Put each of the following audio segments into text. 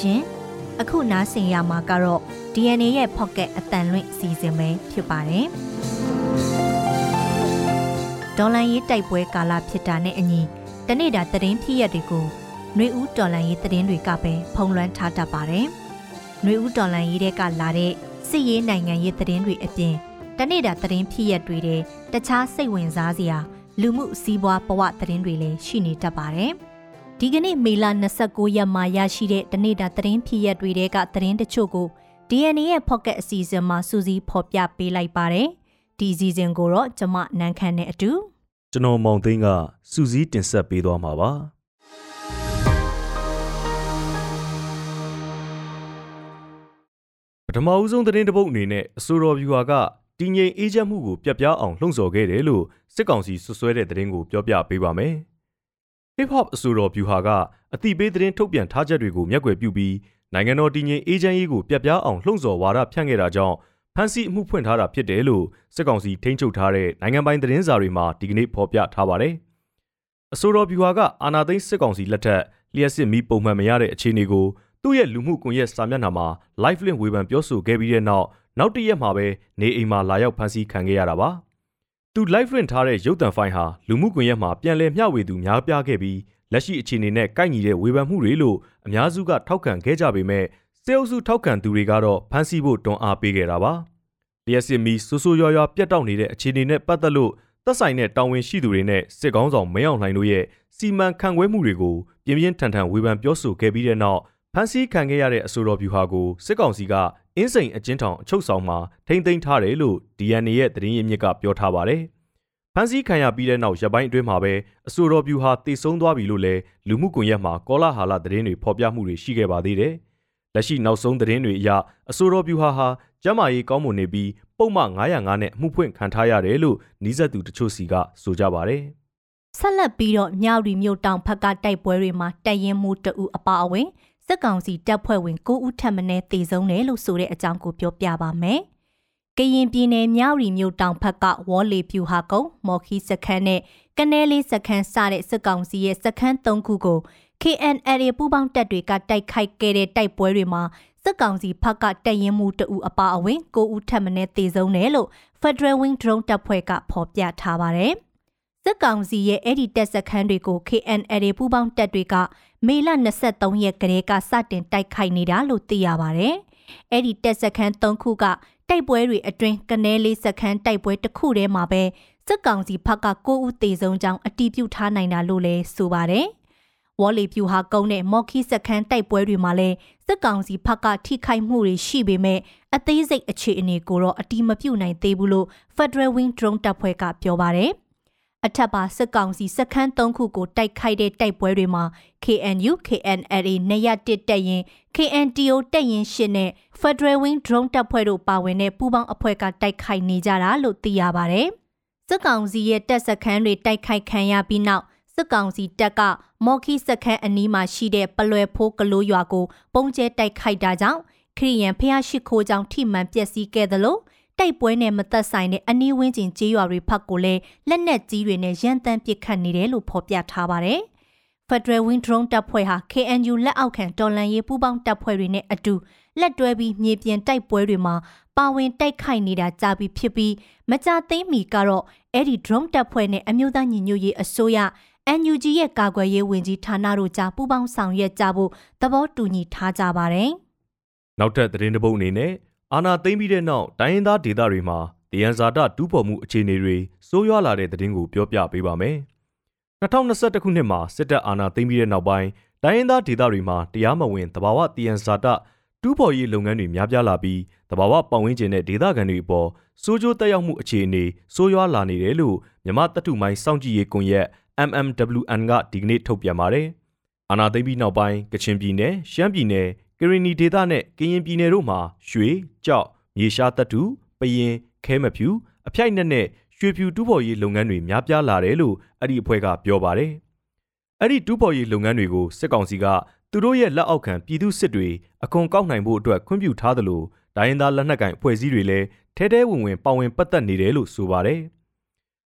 ရှင်။အခုနားဆင်ရမှာကတော့ DNA ရဲ့ Pocket အတန်လွင့်စီစဉ်ပဲဖြစ်ပါတယ်။ဒေါ်လန်ရေးတိုက်ပွဲကာလဖြစ်တာနဲ့အညီတနေ့တာသတင်းဖြစ်ရက်တွေကိုနှွေဦးဒေါ်လန်ရေးသတင်းတွေကပဲဖုံလွှမ်းထားတတ်ပါတယ်။နှွေဦးဒေါ်လန်ရေးတဲ့ကလာတဲ့စစ်ရေးနိုင်ငံရေးသတင်းတွေအပြင်တနေ့တာသတင်းဖြစ်ရက်တွေတဲ့တခြားစိတ်ဝင်စားစရာလူမှုစီးပွားဘဝသတင်းတွေလည်းရှိနေတတ်ပါတယ်။ ဒီကနေ့မေလ29ရက်မှာရရှိတဲ့တနေ့တာသတင်းဖြစ်ရက်တွေတဲကသတင်းတချို့ကို DNA ရဲ့ Pocket အစီအစဉ်မှာစူးစီးဖော်ပြပေးလိုက်ပါတယ်။ဒီအစီအစဉ်ကိုတော့ကျွန်မနန်းခမ်းနဲ့အတူကျွန်တော်မောင်သိန်းကစူးစီးတင်ဆက်ပေးသွားမှာပါပထမဦးဆုံးသတင်းတပုတ်အနေနဲ့အဆိုတော်ဗျူဟာကတည်ငြိမ်အေးချမ်းမှုကိုပြတ်ပြားအောင်လှုံ့ဆော်ခဲ့တယ်လို့စစ်ကောင်စီဆွဆွဲတဲ့သတင်းကိုပြောပြပေးပါမယ်။ Hip Hop အဆိုတော်ဗျူဟာကအတိပေးသတင်းထုတ်ပြန်ထားချက်တွေကိုမျက်ကွယ်ပြုပြီးနိုင်ငံတော်တည်ငြိမ်အေးချမ်းရေးကိုပြတ်ပြားအောင်လှုံ့ဆော်ဝါဒဖြန့်ခဲ့တာကြောင့်ဖမ်းဆီးအမှုဖွင့်ထားတာဖြစ်တယ်လို့စစ်ကောင်စီထိန်းချုပ်ထားတဲ့နိုင်ငံပိုင်သတင်းစာတွေမှာဒီကနေ့ဖော်ပြထားပါတယ်။အဆိုတော်ဗျူဟာကအာနာသိန်းစစ်ကောင်စီလက်ထက်လျှက်စစ်မီပုံမှန်မရတဲ့အခြေအနေကိုသူ့ရဲ့လူမှုကွန်ရက်စာမျက်နှာမှာ live link ဝေဖန်ပြောဆိုခဲ့ပြီးတဲ့နောက်နောက်တရက်မှာပဲနေအိမ်မှာလာရောက်ဖမ်းဆီးခံခဲ့ရတာပါ။ သူ live link ထားတဲ့ရုပ်သံဖိုင်ဟာလူမှုကွန်ရက်မှာပြန်လည်မျှဝေသူများပြားခဲ့ပြီးလက်ရှိအခြေအနေနဲ့ကိုက်ညီတဲ့ဝေဖန်မှုတွေလို့အများစုကထောက်ခံခဲ့ကြပေမဲ့စေအုပ်စုထောက်ခံသူတွေကတော့ဖမ်းဆီးဖို့တွန်းအားပေးခဲ့တာပါ။လျှက်စစ်မီဆိုးဆိုးရွားရွားပြတ်တောက်နေတဲ့အခြေအနေနဲ့ပတ်သက်လို့သက်ဆိုင်တဲ့တာဝန်ရှိသူတွေနဲ့စစ်ကောင်းဆောင်မင်းအောင်လှိုင်တို့ရဲ့စီမံခန့်ခွဲမှုတွေကိုပြင်းပြင်းထန်ထန်ဝေဖန်ပြောဆိုခဲ့ပြီးတဲ့နောက် ဖမ်းဆီးခံခဲ့ရတဲ့အဆိုတော်ဗျူဟာကိုစစ်ကောင်စီကအင်းစိန်အကျဉ်းထောင်အချုပ်ဆောင်မှာထိမ့်သိမ်းထားတယ်လို့ DNA ရဲ့သတင်းရင်းမြစ်ကပြောထားပါတယ်။ဖမ်းဆီးခံရပြီးတဲ့နောက်ရပိုင်းအတွင်းမှာပဲအဆိုတော်ဗျူဟာတည်ဆုံသွားပြီလို့လည်းလူမှုကွန်ရက်မှာကောလာဟာလသတင်းတွေဖော်ပြမှုတွေရှိခဲ့ပါသေးတယ်။လက်ရှိနောက်ဆုံးသတင်းတွေအရအဆိုတော်ဗျူဟာဟာကျမ်းမာရေးကောင်းမွန်နေပြီးပုံမှန်905နဲ့အမှုဖွင့်ခံထားရတယ်လို့နီးစပ်သူတချို့စီကဆိုကြပါတယ်။ဆက်လက်ပြီးတော့မြောက်ရီမြို့တောင်ဖက်ကတိုက်ပွဲတွေမှာတိုက်ရင်မှုတအူအပါအဝင် စစ်ကောင်စီတပ်ဖွဲ့ဝင်9ဦးထပ်မံတည်ဆုံးတယ်လို့ဆိုတဲ့အကြောင်းကိုပြောပြပါမယ်။ကရင်ပြည်နယ်မြောက်ရီမြို့တောင်ဘက်ကဝေါ်လီဖြူဟာကုန်းမော်ခီစခန်းနဲ့ကနဲလေးစခန်းစတဲ့စစ်ကောင်စီရဲ့စခန်း၃ခုကို KNL ပူးပေါင်းတပ်တွေကတိုက်ခိုက်ခဲ့တဲ့တိုက်ပွဲတွေမှာစစ်ကောင်စီဘက်ကတပ်ရင်မှုတအူအပါအဝင်9ဦးထပ်မံတည်ဆုံးတယ်လို့ Federal Wing Drone တပ်ဖွဲ့ကဖော်ပြထားပါတယ်။စစ်ကောင်စီရဲ့အဲ့ဒီတပ်စခန်းတွေကို KNL ပူးပေါင်းတပ်တွေက မေလ23ရက်ကလေးကစတင်တိုက်ခိုက်နေတာလို့သိရပါဗျ။အဲ့ဒီတပ်စခန်း3ခုကတိုက်ပွဲတွေအတွင်းကနဲလေးစခန်းတိုက်ပွဲတစ်ခုတည်းမှာပဲစစ်ကောင်စီဘက်က9ဦးသေဆုံးကြောင်းအတည်ပြုထားနိုင်တာလို့လည်းဆိုပါတယ်။ဝေါ်လီပြူဟာကုန်းနဲ့မော်ခီစခန်းတိုက်ပွဲတွေမှာလည်းစစ်ကောင်စီဘက်ကထိခိုက်မှုတွေရှိပေမဲ့အသေးစိတ်အခြေအနေကိုတော့အတိမပြုနိုင်သေးဘူးလို့ Federal Wing Drone တပ်ဖွဲ့ကပြောပါတယ်။ အထက်ပါစစ်ကောင်စီစခန်း၃ခုကိုတိုက်ခိုက်တဲ့တိုက်ပွဲတွေမှာ KNU KNLA နေရတစ်တက်ရင် KNTO တက်ရင်ရှင်းနဲ့ Federal Wing Drone တပ်ဖွဲ့တို့ပါဝင်တဲ့ပူးပေါင်းအဖွဲ့ကတိုက်ခိုက်နေကြတာလို့သိရပါဗျ။စစ်ကောင်စီရဲ့တပ်စခန်းတွေတိုက်ခိုက်ခံရပြီးနောက်စစ်ကောင်စီတပ်ကမော်ခီစခန်းအနီးမှာရှိတဲ့ပလွယ်ဖိုးကလိုးရွာကို ပုံကျဲတိုက်ခိုက်တာကြောင့်ခရီးရန်ဖျားရှိခိုးကြောင့်ထိမှန်ပျက်စီးခဲ့သလို တိုက်ပွဲနဲ့မသက်ဆိုင်တဲ့အနီးဝန်းကျင်ကျေးရွာတွေဖက်ကိုလည်းလက်နက်ကြီးတွေနဲ့ရန်တမ်းပစ်ခတ်နေတယ်လို့ဖော်ပြထားပါတယ်။ Federal Wing Drone တပ်ဖွဲ့ဟာ KNU လက်အောက်ခံတော်လှန်ရေးပူးပေါင်းတပ်ဖွဲ့တွေနဲ့အတူလက်တွဲပြီးမြေပြင်တိုက်ပွဲတွေမှာပါဝင်တိုက်ခိုက်နေတာကြာပြီဖြစ်ပြီးမကြသိမ်းမီကတော့အဲ့ဒီ drone တပ်ဖွဲ့နဲ့အမျိုးသားညီညွတ်ရေးအစိုးရ NUG ရဲ့ကာကွယ်ရေးဝန်ကြီးဌာနတို့ကြားပူးပေါင်းဆောင်ရွက်ကြဖို့သဘောတူညီထားကြပါတယ်။နောက်ထပ်သတင်းတစ်ပုဒ်အနေနဲ့ အာဏာသိမ်းပြီးတဲ့နောက်တိုင်းရင်းသားဒေသတွေမှာတယံဇာတတူးဖော်မှုအခြေအနေတွေစိုးရွားလာတဲ့သတင်းကိုပြောပြပေးပါမယ်။2021ခုနှစ်မှာစစ်တပ်အာဏာသိမ်းပြီးတဲ့နောက်ပိုင်းတိုင်းရင်းသားဒေသတွေမှာတရားမဝင်တဘာဝတယံဇာတတူးဖော်ရေးလုပ်ငန်းတွေများပြားလာပြီးတဘာဝပတ်ဝန်းကျင်တဲ့ဒေသခံတွေအပေါ်စိုးကျိုးတက်ရောက်မှုအခြေအနေစိုးရွားလာနေတယ်လို့မြမတတုမိုင်းစောင့်ကြည့်ရေးကွန်ရက် MMWN ကဒီကနေ့ထုတ်ပြန်ပါတယ်။အာဏာသိမ်းပြီးနောက်ပိုင်းကချင်ပြည်နယ်၊ရှမ်းပြည်နယ် ကရင်နီဒေသနဲ့ကရင်ပြည်နယ်တို့မှာရွှေကြောက်မြေရှားတပ်တူပရင်ခဲမဖြူအဖိုက်နဲ့နဲ့ရွှေဖြူတူးဖော်ရေးလုပ်ငန်းတွေများပြားလာတယ်လို့အဲ့ဒီအဖွဲ့ကပြောပါတယ်အဲ့ဒီတူးဖော်ရေးလုပ်ငန်းတွေကိုစစ်ကောင်စီကသူတို့ရဲ့လက်အောက်ခံပြည်သူစစ်တွေအခွန်ကောက်နိုင်ဖို့အတွက်ခွင့်ပြုထားသလိုဒိုင်းသားလက်နက်ကင်အဖွဲ့အစည်းတွေလည်းထဲထဲဝင်ဝင်ပါဝင်ပတ်သက်နေတယ်လို့ဆိုပါတယ်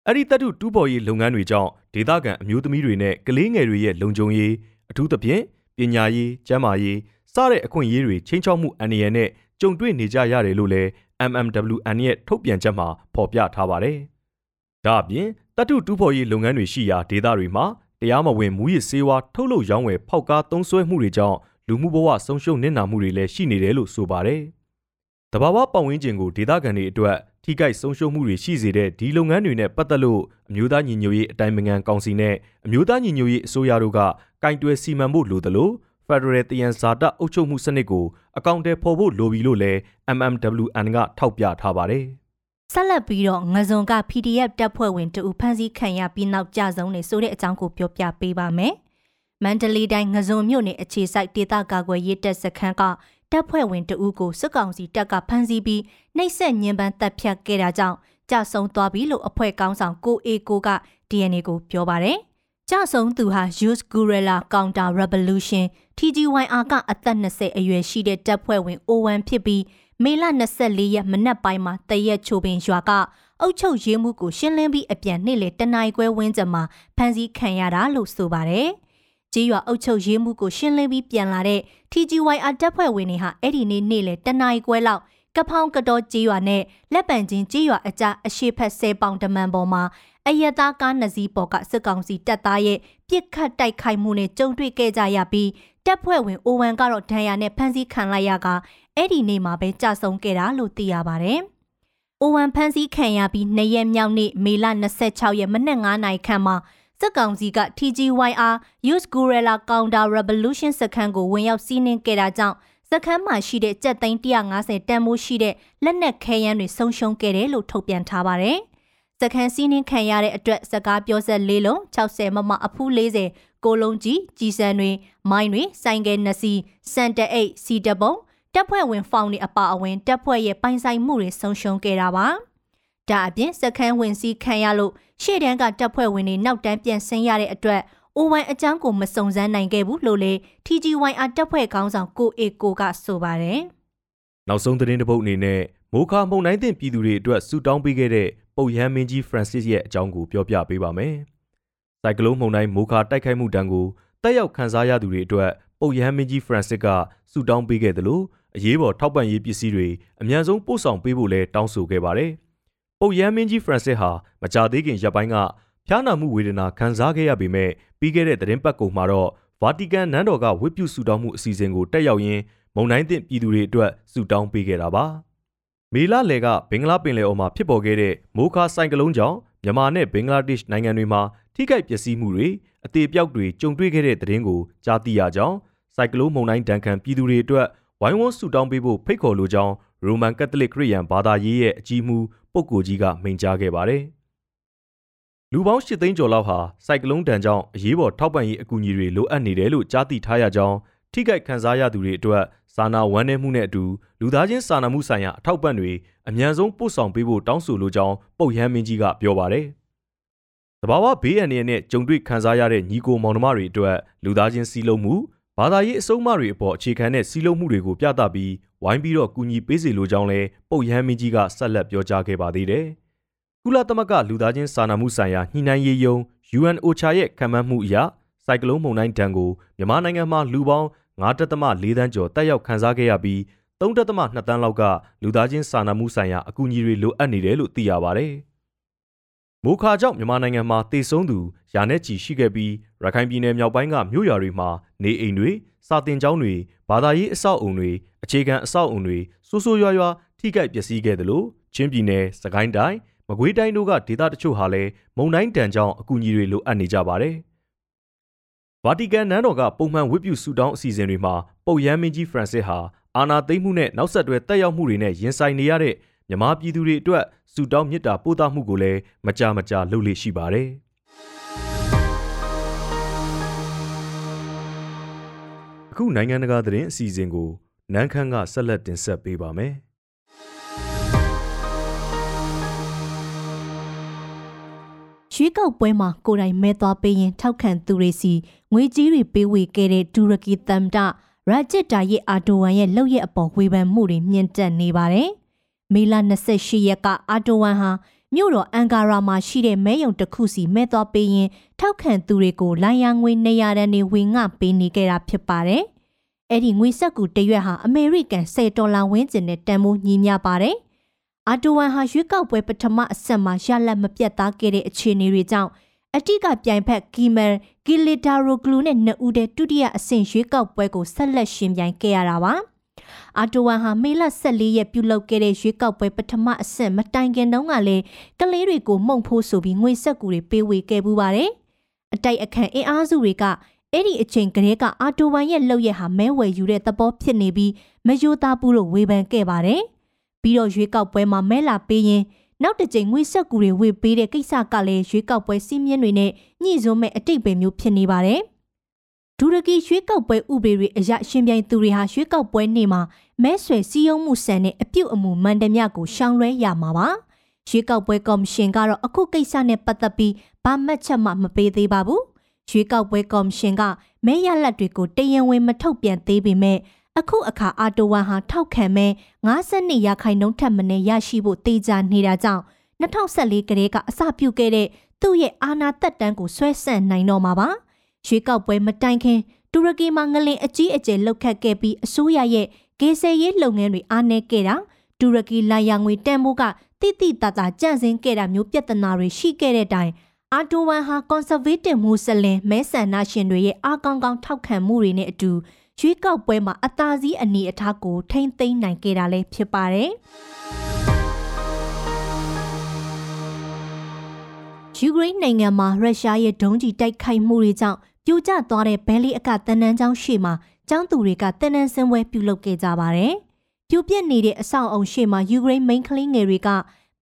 အဲ့ဒီတပ်တုတူးဖော်ရေးလုပ်ငန်းတွေကြောင့်ဒေသခံအမျိုးသမီးတွေနဲ့ကလေးငယ်တွေရဲ့လုံခြုံရေးအထူးသဖြင့် ပညာရေးကျန်းမာရေးစတဲ့အခွင့်အရေးတွေချင်းချောက်မှုအန္တရာယ်နဲ့ကြုံတွေ့နေကြရတယ်လို့လည်း MMWN ရဲ့ထုတ်ပြန်ချက်မှာဖော်ပြထားပါတယ်။ဒါအပြင်တတုတူးဖော်ရေးလုပ်ငန်းတွေရှိရာဒေသတွေမှာတရားမဝင်မူရစ်ဆေးဝါးထုတ်လုပ်ရောင်းဝယ်ဖောက်ကားသုံးစွဲမှုတွေကြောင့်လူမှုဘဝဆုံးရှုံးနစ်နာမှုတွေလည်းရှိနေတယ်လို့ဆိုပါတယ်။တဘာဝပတ်ဝန်းကျင်ကိုဒေသခံတွေအတွက် ထိခိုက်ဆုံးရှုံးမှုတွေရှိစေတဲ့ဒီလုပ်ငန်းတွေနဲ့ပတ်သက်လို့အမျိုးသားညီညွတ်ရေးအတိုင်းအမြံကောင်စီနဲ့အမျိုးသားညီညွတ်ရေးအစိုးရတို့ကကင်တွယ်စီမံဖို့လိုသလိုဖက်ဒရယ်တယံဇာတအုပ်ချုပ်မှုစနစ်ကိုအကောင့်ထဲပေါ်ဖို့လိုပြီလို့လည်း MMWN ကထောက်ပြထားပါတယ်။ဆက်လက်ပြီးတော့ငဇွန်က PDF တပ်ဖွဲ့ဝင်တူဖမ်းဆီးခံရပြီးနောက်ကြဆုံးနေဆိုတဲ့အကြောင်းကိုပြောပြပေးပါမယ်။မန္တလေးတိုင်းငဇွန်မြို့နယ်အခြေစိုက်ဒေသကာကွယ်ရေးတပ်စခန်းက တပ်ဖွဲ့ဝင်တဦးကိုစစ်ကောင်စီတပ်ကဖမ်းဆီးပြီးနှိပ်စက်ညှဉ်းပန်းတပ်ဖြတ်ခဲ့တာကြောင့်ကြဆုံးသွားပြီလို့အဖွဲ့ကောင်းဆောင်ကိုအေကိုက DNA ကိုပြောပါတယ်။ကြဆုံးသူဟာ Youth Guerrilla Counter Revolution TGYR ကအသက်20အရွယ်ရှိတဲ့တပ်ဖွဲ့ဝင် O1 ဖြစ်ပြီးမေလ24ရက်မနက်ပိုင်းမှာတရက်ချိုပင်ရွာကအုတ်ချုပ်ရေးမှုကိုရှင်းလင်းပြီးအပြန်နှိမ့်လေတန ਾਈ ခွဲဝင်းကျမှာဖမ်းဆီးခံရတာလို့ဆိုပါတယ်။ ကြေးရွာအုတ်ချုပ်ရေးမှုကိုရှင်းလင်းပြီးပြန်လာတဲ့ TGYR တပ်ဖွဲ့ဝင်တွေဟာအဲ့ဒီနေ့နေ့လေတန ਾਈ ခွဲလောက်ကဖောင်းကတော်ကြေးရွာနဲ့လက်ပံချင်းကြေးရွာအကြားအရှိဖက်ဆဲပေါင်တမန်ပေါ်မှာအယက်သားကားနှစ်စီးပေါ်ကစစ်ကောင်စီတပ်သားရဲ့ပြစ်ခတ်တိုက်ခိုက်မှုနဲ့ကြုံတွေ့ခဲ့ကြရပြီးတပ်ဖွဲ့ဝင်အိုဝမ်ကတော့ဒဏ်ရာနဲ့ဖမ်းဆီးခံလိုက်ရကအဲ့ဒီနေ့မှာပဲကြာဆုံးခဲ့တာလို့သိရပါတယ်။အိုဝမ်ဖမ်းဆီးခံရပြီးနှစ်ရက်မြောက်နေ့မေလ26ရက်မနက်9နာရီခန့်မှာ စစ်ကောင်စီက TGYR Youth Guerrilla Counter Revolution စခန်းကိုဝင်ရောက်စီးနင်းခဲ့တာကြောင့်စခန်းမှာရှိတဲ့ကြက်သိန်း150တန်မိုးရှိတဲ့လက်နက်ခဲယမ်းတွေဆုံးရှုံးခဲ့တယ်လို့ထုတ်ပြန်ထားပါတယ်။စခန်းစီးနင်းခံရတဲ့အတွက်စကားပြောဆက်၄လုံး60မမအဖူး40ကိုလုံးကြီးကြီးစံတွေမိုင်းတွေဆိုင်ကယ်နှစ်စီးစန်တအိတ်စီတပုံတပ်ဖွဲ့ဝင်ဖောင်တွေအပါအဝင်တပ်ဖွဲ့ရဲ့ပိုင်ဆိုင်မှုတွေဆုံးရှုံးခဲ့တာပါ။ ဒါအပြင်စခန်းဝင်စီးခံရလို့ရှေ့တန်းကတပ်ဖွဲ့ဝင်တွေနောက်တန်းပြန်ဆင်းရတဲ့အတွက်အိုဝမ်အကြောင်းကိုမစုံစမ်းနိုင်ခဲ့ဘူးလို့လေ TGYR တပ်ဖွဲ့ခေါင်းဆောင်ကိုအေကိုကဆိုပါတယ်။နောက်ဆုံးသတင်းတစ်ပုဒ်အနေနဲ့မိုခါမုံနိုင်တဲ့ပြည်သူတွေအတွက်ဆူတောင်းပေးခဲ့တဲ့ပုတ်ရမ်းမင်းကြီး Francis ရဲ့အကြောင်းကိုပြောပြပေးပါမယ်။စိုက်ကလုန်းမုံတိုင်းမိုခါတိုက်ခိုက်မှုတံကိုတက်ရောက်ခန်းစားရသူတွေအတွက်ပုတ်ရမ်းမင်းကြီး Francis ကဆူတောင်းပေးခဲ့တယ်လို့အရေးပေါ်ထောက်ပံ့ရေးပစ္စည်းတွေအမြန်ဆုံးပို့ဆောင်ပေးဖို့လဲတောင်းဆိုခဲ့ပါတယ်။ ပုတ်ရမ်းမင်းကြီး Francis ဟာမကြသေးခင်ရက်ပိုင်းကဖျားနာမှုဝေဒနာခံစားခဲ့ရပေမဲ့ပြီးခဲ့တဲ့သတင်းပတ်ကုံမှာတော့ဗာတီကန်နန်းတော်ကဝတ်ပြုဆုတောင်းမှုအစီအစဉ်ကိုတက်ရောက်ရင်းမုံတိုင်းသင့်ပြည်သူတွေအတွက်ဆုတောင်းပေးခဲ့တာပါ။မေလလယ်ကဘင်္ဂလားပင်လယ်အော်မှာဖြစ်ပေါ်ခဲ့တဲ့မိုခါဆိုင်ကလုန်းကြောင့်မြန်မာနဲ့ဘင်္ဂလားဒေ့ရှ်နိုင်ငံတွေမှာထိခိုက်ပျက်စီးမှုတွေအသေးပြောက်တွေကြုံတွေ့ခဲ့တဲ့သတင်းကိုကြားသိရကြောင်းဆိုင်ကလုန်းမုန်တိုင်းဒဏ်ခံပြည်သူတွေအတွက်ဝိုင်းဝန်းဆုတောင်းပေးဖို့ဖိတ်ခေါ်လိုကြောင်းရိုမန်ကက်သလစ်ခရစ်ယာန်ဘာသာရေးရဲ့အကြီးအမှု ပုဂ္ဂိုလ်ကြီးကမိန့်ကြားခဲ့ပါတယ်။လူပေါင်း၈သိန်းကျော်လောက်ဟာစိုက်ကလုန်းတန်ကြောင့်အရေးပေါ်ထောက်ပံ့ရေးအကူအညီတွေလိုအပ်နေတယ်လို့ကြားသိထားရကြောင်းထိခိုက်ခံစားရသူတွေအတွက်စာနာဝမ်းနည်းမှုနဲ့အတူလူသားချင်းစာနာမှုဆိုင်ရာအထောက်ပံ့တွေအမြန်ဆုံးပို့ဆောင်ပေးဖို့တောင်းဆိုလိုကြောင်းပုတ်ရမ်းမင်းကြီးကပြောပါတယ်။တဘာဝဘေးအန္တရာယ်နဲ့ကြုံတွေ့ခံစားရတဲ့ညီကိုမောင်နှမတွေအတွက်လူသားချင်းစီလုံးမှု ဘာသာရေးအစုံမတွေအပေါ်အခြေခံတဲ့စီလုံးမှုတွေကိုပြသပြီးဝိုင်းပြီးတော့ကူညီပေးစီလိုကြောင်းလဲပုတ်ရမ်းမင်းကြီးကဆက်လက်ပြောကြားခဲ့ပါသေးတယ်။ကုလသမဂ္ဂလူသားချင်းစာနာမှုဆိုင်ရာညှိနှိုင်းရေးယုံ UNOCHA ရဲ့ခံမှန်းမှုအရစိုက်ကလုန်းမုန်တိုင်းဒဏ်ကိုမြန်မာနိုင်ငံမှာလူပေါင်း9.4တန်းကျော်တက်ရောက်ခံစားခဲ့ရပြီး3.2တန်းလောက်ကလူသားချင်းစာနာမှုဆိုင်ရာအကူအညီတွေလိုအပ်နေတယ်လို့သိရပါဗျ။မိုခါကြောင့်မြန်မာနိုင်ငံမှာတေဆုံးသူရာနဲ့ချီရှိခဲ့ပြီး ရခိုင်ပြည်နယ်မြောက်ပိုင်းကမြို့ရွာတွေမှာနေအိမ်တွေစာတင်ကျောင်းတွေဘာသာရေးအဆောက်အုံတွေအခြေခံအဆောက်အုံတွေဆိုးဆိုးရွားရွားထိခိုက်ပျက်စီးခဲ့တယ်လို့ချင်းပြည်နယ်စကိုင်းတိုင်းမကွေးတိုင်းတို့ကဒေသတချို့ဟာလည်းမုံတိုင်းတန်ကြောင့်အကူအညီတွေလိုအပ်နေကြပါတယ်။ဗာတီကန်နန်းတော်ကပုံမှန်ဝတ်ပြုဆုတောင်းအစီအစဉ်တွေမှာပုပ်ရဟန်းမင်းကြီးဖရန်စစ်ဟာအာဏာသိမ်းမှုနဲ့နောက်ဆက်တွဲတက်ရောက်မှုတွေနဲ့ရင်ဆိုင်နေရတဲ့မြန်မာပြည်သူတွေအတွက်ဆုတောင်းမေတ္တာပို့သမှုကိုလည်းမကြာမကြာလုပ်လေ့ရှိပါတယ်။ အခုနိုင်ငံတကာသတင်းအစီအစဉ်ကိုနန်းခမ်းကဆက်လက်တင်ဆက်ပေးပါမယ်။ရွေးကောက်ပွဲမှာကိုယ်တိုင်မဲသွားပေးရင်ထောက်ခံသူတွေစီငွေကြီးတွေပေးဝေခဲ့တဲ့တူရကီသမ္မတရာဂျစ်တာယီအာတိုဝမ်ရဲ့လုပ်ရက်အပေါ်ဝေဖန်မှုတွေမြင့်တက်နေပါတယ်။မေလ28ရက်ကအာတိုဝမ်ဟာ မြို့တော်အန်ကာရာမှာရှိတဲ့မဲယုံတစ်ခုစီမဲသွားပေးရင်ထောက်ခံသူတွေကိုလိုင်ယာငွေ200တန်းနေဝင်ငှပေးနေကြတာဖြစ်ပါတယ်။အဲ့ဒီငွေဆက်ကူတရွက်ဟာအမေရိကန်10ဒေါ်လာဝန်းကျင်နဲ့တန်ဖိုးညီမျှပါတယ်။အာတိုဝမ်ဟာရွေးကောက်ပွဲပထမအဆက်မှာရလက်မပြတ်သားခဲ့တဲ့အခြေအနေတွေကြောင့်အတိကပြိုင်ဖက်ကီမယ်ဂီလီတာရိုဂလူနဲ့နှစ်ဦးတည်းဒုတိယအဆင့်ရွေးကောက်ပွဲကိုဆက်လက်ရှင်ပြိုင်ခဲ့ရတာပါ အာတိုဝမ်ဟာမေလ14ရက်ပြုလုပ်ခဲ့တဲ့ရွေးကောက်ပွဲပထမအဆင့်မတိုင်ခင်တုန်းကလည်းကလေးတွေကိုမှုန့်ဖိုးဆိုပြီးငွေဆက်ကူတွေပေးဝေခဲ့ပူပါတယ်အတိုက်အခံအင်အားစုတွေကအဲ့ဒီအချိန်ကလေးကအာတိုဝမ်ရဲ့လှုပ်ရက်ဟာမဲဝယ်ယူတဲ့သဘောဖြစ်နေပြီးမယိုသားဘူးလို့ဝေဖန်ခဲ့ပါတယ်ပြီးတော့ရွေးကောက်ပွဲမှာမဲလာပေးရင်နောက်တစ်ကြိမ်ငွေဆက်ကူတွေဝေပေးတဲ့ကိစ္စကလည်းရွေးကောက်ပွဲစီးမြင်တွေနဲ့ညှိစွန်းမဲ့အတိတ်ပဲမျိုးဖြစ်နေပါတယ်။ ဒူရကီရွေးကောက်ပွဲဥပဒေတွေအရရှင်ပြိုင်သူတွေဟာရွေးကောက်ပွဲနေ့မှာမဲဆွယ်စည်းရုံးမှုစံနဲ့အပြုတ်အမူမှန်တမျှကိုရှောင်လွှဲရမှာပါ။ရွေးကောက်ပွဲကော်မရှင်ကတော့အခုကိစ္စနဲ့ပတ်သက်ပြီးဘာမှတ်ချက်မှမပေးသေးပါဘူး။ရွေးကောက်ပွဲကော်မရှင်ကမဲရလတ်တွေကိုတရင်ဝင်မထုတ်ပြန်သေးပေမဲ့အခုအခါအာတိုဝမ်ဟာထောက်ခံမဲ့52ရာခိုင်နှုန်းထက်မနည်းရရှိဖို့တေချာနေတာကြောင့်2014ကလေးကအစပြုခဲ့တဲ့သူ့ရဲ့အာဏာသက်တမ်းကိုဆွဲဆန့်နိုင်တော့မှာပါ ရွေးကောက်ပွဲမတိုင်ခင် တူရကီမှာငလင်အကြီးအကျယ်လှုပ်ခတ်ခဲ့ပြီးအစိုးရရဲ့ဂေဆယ်ရေးလုပ်ငန်းတွေအားနည်းခဲ့တာတူရကီလာယာငွေတန်ဖိုးကတိတိတတကြန့်စင်းခဲ့တာမျိုးပြဿနာတွေရှိခဲ့တဲ့တိုင်အာတိုဝမ်ဟာကွန်ဆာဗေးတစ်မူဆလင်မဲဆန္ဒရှင်တွေရဲ့အားကောင်းကောင်းထောက်ခံမှုတွေနဲ့အတူရွေးကောက်ပွဲမှာအသာစီးအနေအထားကိုထိမ့်သိမ်းနိုင်ခဲ့တာလည်းဖြစ်ပါတယ်။ ယူကရိန်းနိုင်ငံမှာရုရှားရဲ့ဒုံးကျည်တိုက်ခိုက်မှုတွေကြောင့်ပြိုကျသွားတဲ့ဘဲလီအကတန်တန်းကျောင်းရှေ့မှာကျောင်းသူတွေကတန်တန်းစင်းပွဲပြုလုပ်ခဲ့ကြပါတယ်။ပြိုပြက်နေတဲ့အဆောက်အုံရှေ့မှာယူကရိန်းမိန်းကလေးငယ်တွေက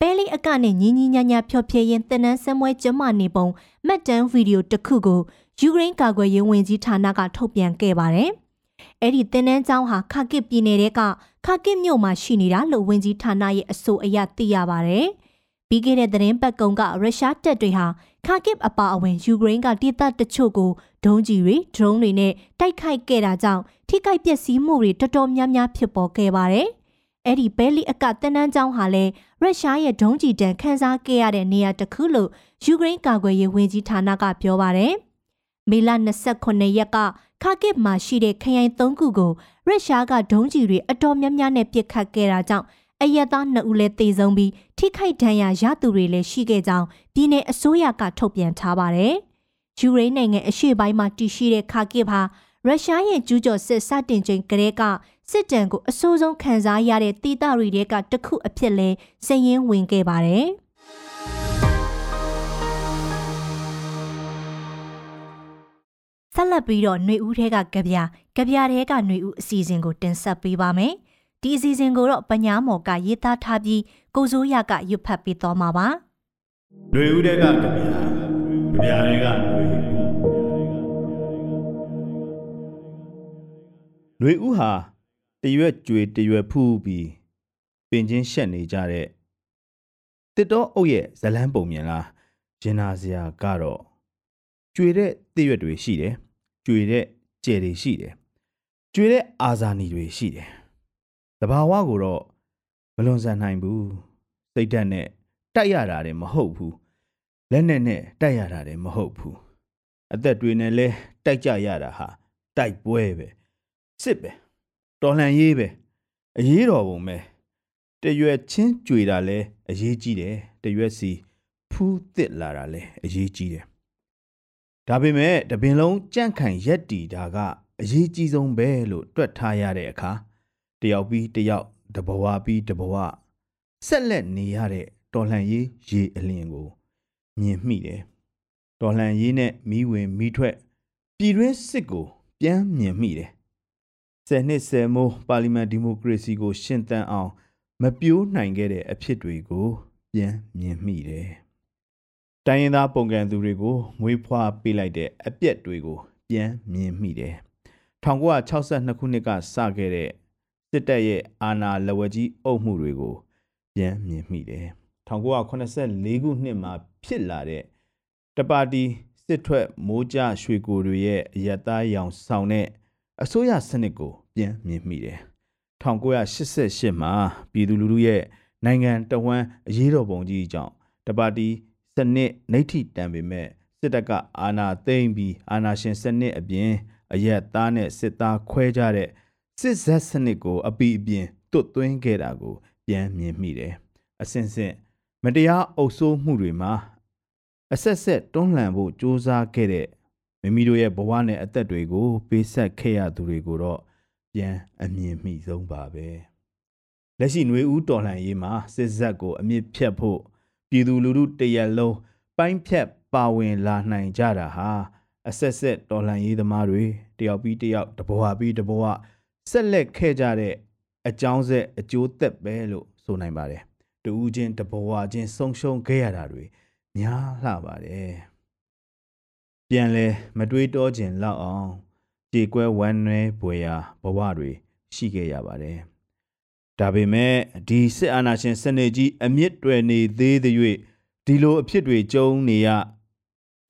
ဘဲလီအကနဲ့ညီညီညာညာဖျော်ဖြေရင်တန်တန်းစင်းပွဲကျမနေပုံမှတ်တမ်းဗီဒီယိုတစ်ခုကိုယူကရိန်းကာကွယ်ရေးဝန်ကြီးဌာနကထုတ်ပြန်ခဲ့ပါတယ်။အဲ့ဒီတင်နန်းကျောင်းဟာခါကစ်ပြည်နယ်ကခါကစ်မြို့မှာရှိနေတာလို့ဝန်ကြီးဌာနရဲ့အဆိုအရသိရပါတယ်။ ပြီးခဲ့တဲ့သတင်းပတ်ကုံကရုရှားတပ်တွေဟာခါကစ်အပါအဝင်ယူကရိန်းကဒေသတချို့ကိုဒုံးကျည်တွေဒရုန်းတွေနဲ့တိုက်ခိုက်ခဲ့တာကြောင့်ထိခိုက်ပျက်စီးမှုတွေတော်တော်များများဖြစ်ပေါ်ခဲ့ပါတယ်။အဲ့ဒီဘဲလီအကတင်နန်းကျောင်းဟာလည်းရုရှားရဲ့ဒုံးကျည်တန်ခန်းစားခဲ့ရတဲ့နေရာတစ်ခုလို့ယူကရိန်းကာကွယ်ရေးဝန်ကြီးဌာနကပြောပါတယ်။မေလ29ရက်ကခါကစ်မှာရှိတဲ့ခရိုင်၃ခုကိုရုရှားကဒုံးကျည်တွေအတော်များများနဲ့ပစ်ခတ်ခဲ့တာကြောင့်အယက်သားနှစ်ဦးလည်းသေဆုံးပြီး ထိခိုက်ဒဏ်ရာရသူတွေလည်းရှိခဲ့ကြောင်းပြည်내အစိုးရကထုတ်ပြန်ထားပါတယ်။ယူရိန်းနိုင်ငံအရှေ့ပိုင်းမှာတည်ရှိတဲ့ခါကစ်ဟာရုရှားရဲ့ကျူးကျော်စစ်စတင်ချိန်ကတည်းကစစ်တမ်းကိုအဆိုးဆုံးခံစားရတဲ့တိတတွေကတခုအဖြစ်လဲစည်ရင်းဝင်ခဲ့ပါတယ်။ဆက်လက်ပြီးတော့ຫນွေဦးထဲကကြပြကြပြထဲကຫນွေဦးအစီအစဉ်ကိုတင်ဆက်ပေးပါမယ်။ ဒီအစီအစဉ်ကိုတော့ပညာမော်ကရေးသားထားပြီးကိုစိုးရကရွတ်ဖတ်ပေးတော်မှာပါ။နှွေဦးတဲ့ကကြပြာကြပြာတွေကနှွေနှွေဦးဟာတရွက်ကြွေတရွက်ဖူးပြီးပင်ချင်းရှက်နေကြတဲ့တစ်တော့အုပ်ရဲ့ဇလန်းပုံမြင်လားဂျင်နာစရာကတော့ကျွေတဲ့တရွက်တွေရှိတယ်ကျွေတဲ့ကြယ်တွေရှိတယ်ကျွေတဲ့အာဇာနည်တွေရှိတယ် တဘာဝကိုတော့မလွန်ဆန်နိုင်ဘူးစိတ်ဓာတ်နဲ့တိုက်ရတာတယ်မဟုတ်ဘူးလက်နဲ့နဲ့တိုက်ရတာတယ်မဟုတ်ဘူးအသက်တွေနဲ့လဲတိုက်ကြရတာဟာတိုက်ပွဲပဲစစ်ပဲတော်လှန်ရေးပဲအရေးတော်ပုံပဲတရွယ်ချင်းကြွေတာလဲအရေးကြီးတယ်တရွက်စီဖူးသစ်လာတာလဲအရေးကြီးတယ်ဒါပေမဲ့တပင်လုံးကြန့်ခိုင်ရက်တီတာကအရေးကြီးဆုံးပဲလို့တွက်ထားရတဲ့အခါ တယောက်ပြီးတယောက်တဘဝပြီးတဘဝဆက်လက်နေရတဲ့တော်လှန်ရေးရေအလင်းကို မြင်မိတယ်။တော်လှန်ရေးနဲ့မိဝင်မိထွက်ပြည်တွင်းစစ်ကို ပြန်မြင်မိတယ်။ဆယ်နှစ်ဆယ်မိုးပါလီမန်ဒီမိုကရေစီကို ရှင်သန်အောင် မပြိုးနိုင်ခဲ့တဲ့အဖြစ်တွေကို ပြန်မြင်မိတယ်။တိုင်းရင်းသားပုံကံသူတွေကိုမွေးဖွားပေးလိုက်တဲ့အပြက်တွေကို ပြန်မြင်မိတယ်1962ခုနှစ်ကစခဲ့တဲ့ စစ်တပ်ရဲ့အာဏာလက်ဝဲကြီးအုပ်မှုတွေကိုပြန်မြင်မိတယ်1984ခုနှစ်မှာဖြစ်လာတဲ့တပါတီစစ်ထွက်မိုးကြရွှေကိုတွေရဲ့အယက်သားရောင်ဆောင်တဲ့အစိုးရစနစ်ကိုပြန်မြင်မိတယ်1988မှာပြည်သူလူထုရဲ့နိုင်ငံတဝန်းအရေးတော်ပုံကြီးကြောင့်တပါတီစနစ်နှိဋ္ဌိတံပေမဲ့စစ်တပ်ကအာဏာသိမ်းပြီးအာဏာရှင်စနစ်အပြင်အရက်သားနဲ့စစ်သားခွဲကြတဲ့ စစ်ဇက်စနစ်ကို အပီအပြင်တွတ်သွင်းခဲ့တာကို ပြန်မြင်မိတယ်။အစင်စင်မတရားအုပ်စိုးမှုတွေမှာအဆက်ဆက်တွန်းလှန်ဖို့ကြိုးစားခဲ့တဲ့မိမိတို့ရဲ့ဘဝနဲ့အသက်တွေကို ပေးဆက်ခဲ့ရသူတွေကိုတော့ပြန်အမြင်မိဆုံးပါပဲလက်ရှိຫນွေဦးတော်လှန်ရေးမှာစစ်ဇက်ကို အမြင့်ဖြတ်ဖို့ပြည်သူလူထုတရက်လုံးပိုင်းဖြတ်ပါဝင်လာနိုင်ကြတာဟာအဆက်ဆက်တော်လှန်ရေးသမားတွေတယောက်ပြီးတယောက်တဘဝပြီးတဘဝ ဆက်လက်ခဲ့ကြတဲ့အကြောင်းဆက်အကျိုးသက်ပဲလို့ဆိုနိုင်ပါတယ်တူးချင်းတဘဝချင်းဆုံရှုံခဲ့ရတာတွေများလှပါတယ်ပြန်လဲမတွေးတောခြင်းလောက်အောင်ကြေကွဲဝမ်းနည်းပွေရာဘဝတွေရှိခဲ့ရပါတယ်ဒါပေမဲ့ဒီစစ်အာဏာရှင်စနစ်ကြီးအမြင့်တွယ်နေသေးသည်၍ဒီလိုအဖြစ်တွေကြုံနေရ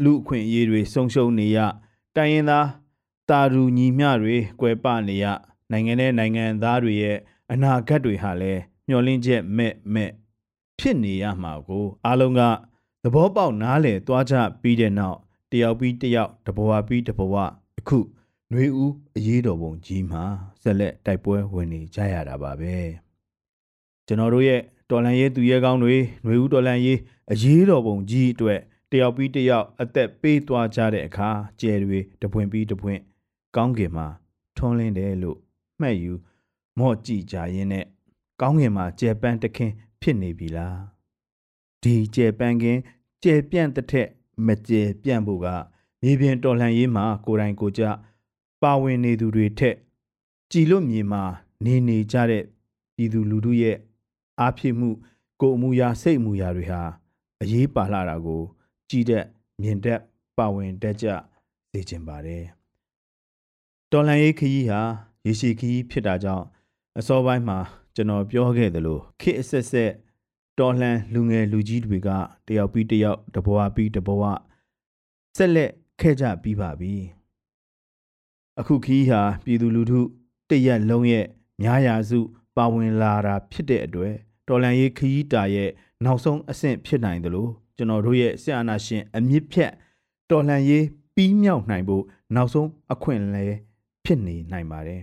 လူအခွင့်အရေးတွေဆုံးရှုံးနေရတိုင်းရင်းသားတာရူညီမျှတွေကွဲပနေရ နိုင်ငံနဲ့နိုင်ငံသားတွေရဲ့အနာဂတ်တွေဟာလည်းမျှော်လင့်ချက်မဲ့မဲ့ဖြစ်နေရမှာကိုအားလုံးကသဘောပေါက်နားလည်သွားကြပြီးတဲ့နောက်တယောက်ပြီးတယောက်တဘဝပြီးတဘဝအခုຫນွေဦးအရေးတော်ပုံကြီးမှာဆက်လက်တိုက်ပွဲဝင်နေကြရတာပါပဲကျွန်တော်တို့ရဲ့တော်လန်ရေးသူရဲကောင်းတွေຫນွေဦးတော်လန်ရေးအရေးတော်ပုံကြီးအတွက်တယောက်ပြီးတယောက်အသက်ပေးသွားကြတဲ့အခါကျယ်တွေတပွင့်ပြီးတပွင့်ကောင်းကင်မှာထွန်းလင်းတယ်လို့ မှတ်ယူမော့ကြည့်ကြရင်းနဲ့ကောင်းကင်မှာကျယ်ပန်းတခင်ဖြစ်နေပြီလားဒီကျယ်ပန်းခင်ကျယ်ပြန့်တဲ့ထက်မကျယ်ပြန့်ဖို့ကမြေပြင်တော်လှန်ရေးမှာကိုယ်တိုင်ကိုကြပါဝင်နေသူတွေထက်ကြည်လွတ်မြေမှာနေနေကြတဲ့ပြည်သူလူထုရဲ့အားဖြစ်မှုကိုအမှုရာစိတ်အမှုရာတွေဟာအရေးပါလာတာကို ကြည်တဲ့မြင်တဲ့ပါဝင်တတ်ကြစေချင်ပါတယ်တော်လန်ရေးခရီးဟာ ရေရှည်ခရီးဖြစ်တာကြောင့်အစောပိုင်းမှာကျွန်တော်ပြောခဲ့သလိုခေတ်အဆက်ဆက်တော်လှန်လူငယ်လူကြီးတွေကတယောက်ပြီးတယောက်တဘဝပြီးတဘဝဆက်လက်ခဲ့ကြပြီးပါပြီအခုခီးဟာပြည်သူလူထုတရက်လုံးရဲ့များရာစုပါဝင်လာတာဖြစ်တဲ့အတွက်တော်လန်ရေးခီးတာရဲ့နောက်ဆုံးအဆင့်ဖြစ်နိုင်တယ်လို့ကျွန်တော်တို့ရဲ့ဆရာနာရှင်အမြင့်ဖြတ်တော်လန်ရေးပြီးမြောက်နိုင်ဖို့နောက်ဆုံးအခွင့်အရေးဖြစ်နေနိုင်ပါတယ်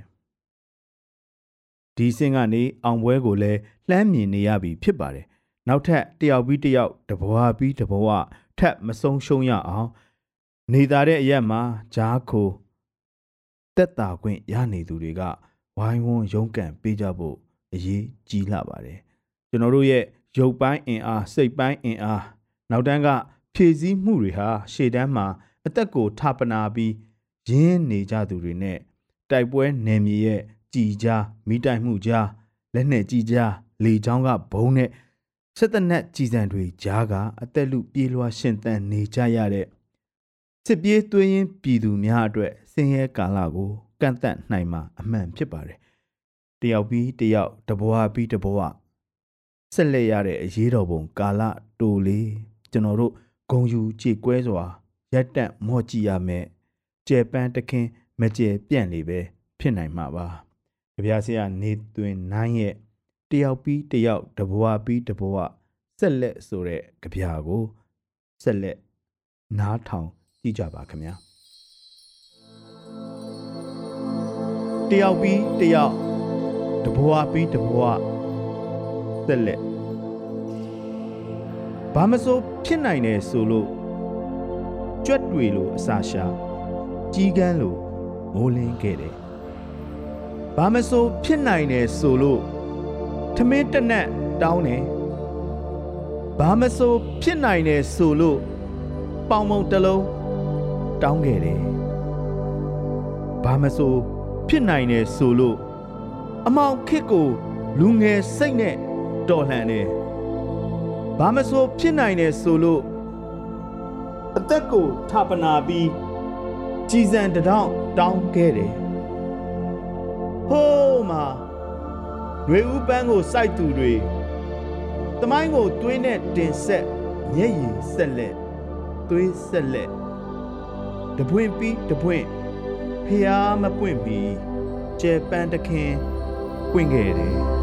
ဒီစင်ကနေအောင်ပွဲကိုလည်းလှမ်းမြင်နေရပြီဖြစ်ပါတယ်နောက်ထပ်တယောက်ပြီးတယောက်တဘဝပြီးတဘဝထပ်မဆုံးရှုံးရအောင် နေသားတဲ့အရက်မှာဂျားခိုတက်တာခွင့်ရနေသူတွေကဝိုင်းဝန်းရုန်းကန်ပေးကြဖို့အရေးကြီးလာပါတယ်ကျွန်တော်တို့ရဲ့ရုပ်ပိုင်းအင်အားစိတ်ပိုင်းအင်အားနောက်တန်းကဖြည့်ဆည်းမှုတွေဟာရှေ့တန်းမှာအသက်ကိုထပနာပြီးရင်းနေကြသူတွေနဲ့တိုက်ပွဲနယ်မြေရဲ့ ကြည်ကြားမိတိုက်မှုကြားလက်နဲ့ကြည်ကြားလေချောင်းကဘုံနဲ့စစ်တနက်ကြည်စံတွေကြားကအသက်လူပြေးလွှားရှင်သန်နေကြရတဲ့စစ်ပြေးသွေးရင်ပြည်သူများအတွက်ဆင်းရဲကာလကိုကန့်သတ်နိုင်မှာအမှန်ဖြစ်ပါတယ်။တယောက်ပြီးတယောက်တဘဝပြီးတဘဝဆက်လက်ရတဲ့အရေးတော်ပုံကာလတိုလေးကျွန်တော်တို့ဂုံယူကြေကွဲစွာရက်တက်မော့ကြည့်ရမယ်။ကျဲပန်းတခင်မကျဲပြန့်လေပဲဖြစ်နိုင်မှာပါ။ ကြပြဆရာနေသွင်းနိုင်ရဲ့တယောက်ပြီးတယောက်တဘဝပြီးတဘဝဆက်လက်ဆိုတဲ့ကြပြကိုဆက်လက်နားထောင်ကြည့်ကြပါခင်ဗျာတယောက်ပြီးတယောက်တဘဝပြီးတဘဝဆက်လက်ဘာမစိုးဖြစ်နိုင်တယ်ဆိုလို့ကြွက်တွေလိုအစာရှာကြီးကန်းလိုမိုးလင်းခဲ့တယ် ဘာမစိုးဖြစ်နိုင်တယ်ဆိုလို့ထမင်းတနက်တောင်းတယ်ဘာမစိုးဖြစ်နိုင်တယ်ဆိုလို့ပေါင်မုံတလုံးတောင်းခဲ့တယ်ဘာမစိုးဖြစ်နိုင်တယ်ဆိုလို့အမောင်ခစ်ကိုလူငယ်စိတ်နဲ့တော်လှန်တယ်ဘာမစိုးဖြစ်နိုင်တယ်ဆိုလို့အသက်ကိုထပနာပြီးကြည်စံတထောင်တောင်းခဲ့တယ် ဟိုးမှာຫນွေဥပန်းကိုစိုက်သူတွေတမိုင်းကိုသွေးနဲ့တင်ဆက်မျက်ရည်ဆက်လက်သွေးဆက်လက်တပွင့်ပြီးတပွင့်ဖျားမပွင့်ပြီးကျဲပန်းတခင်ပွင့်ခဲ့တယ်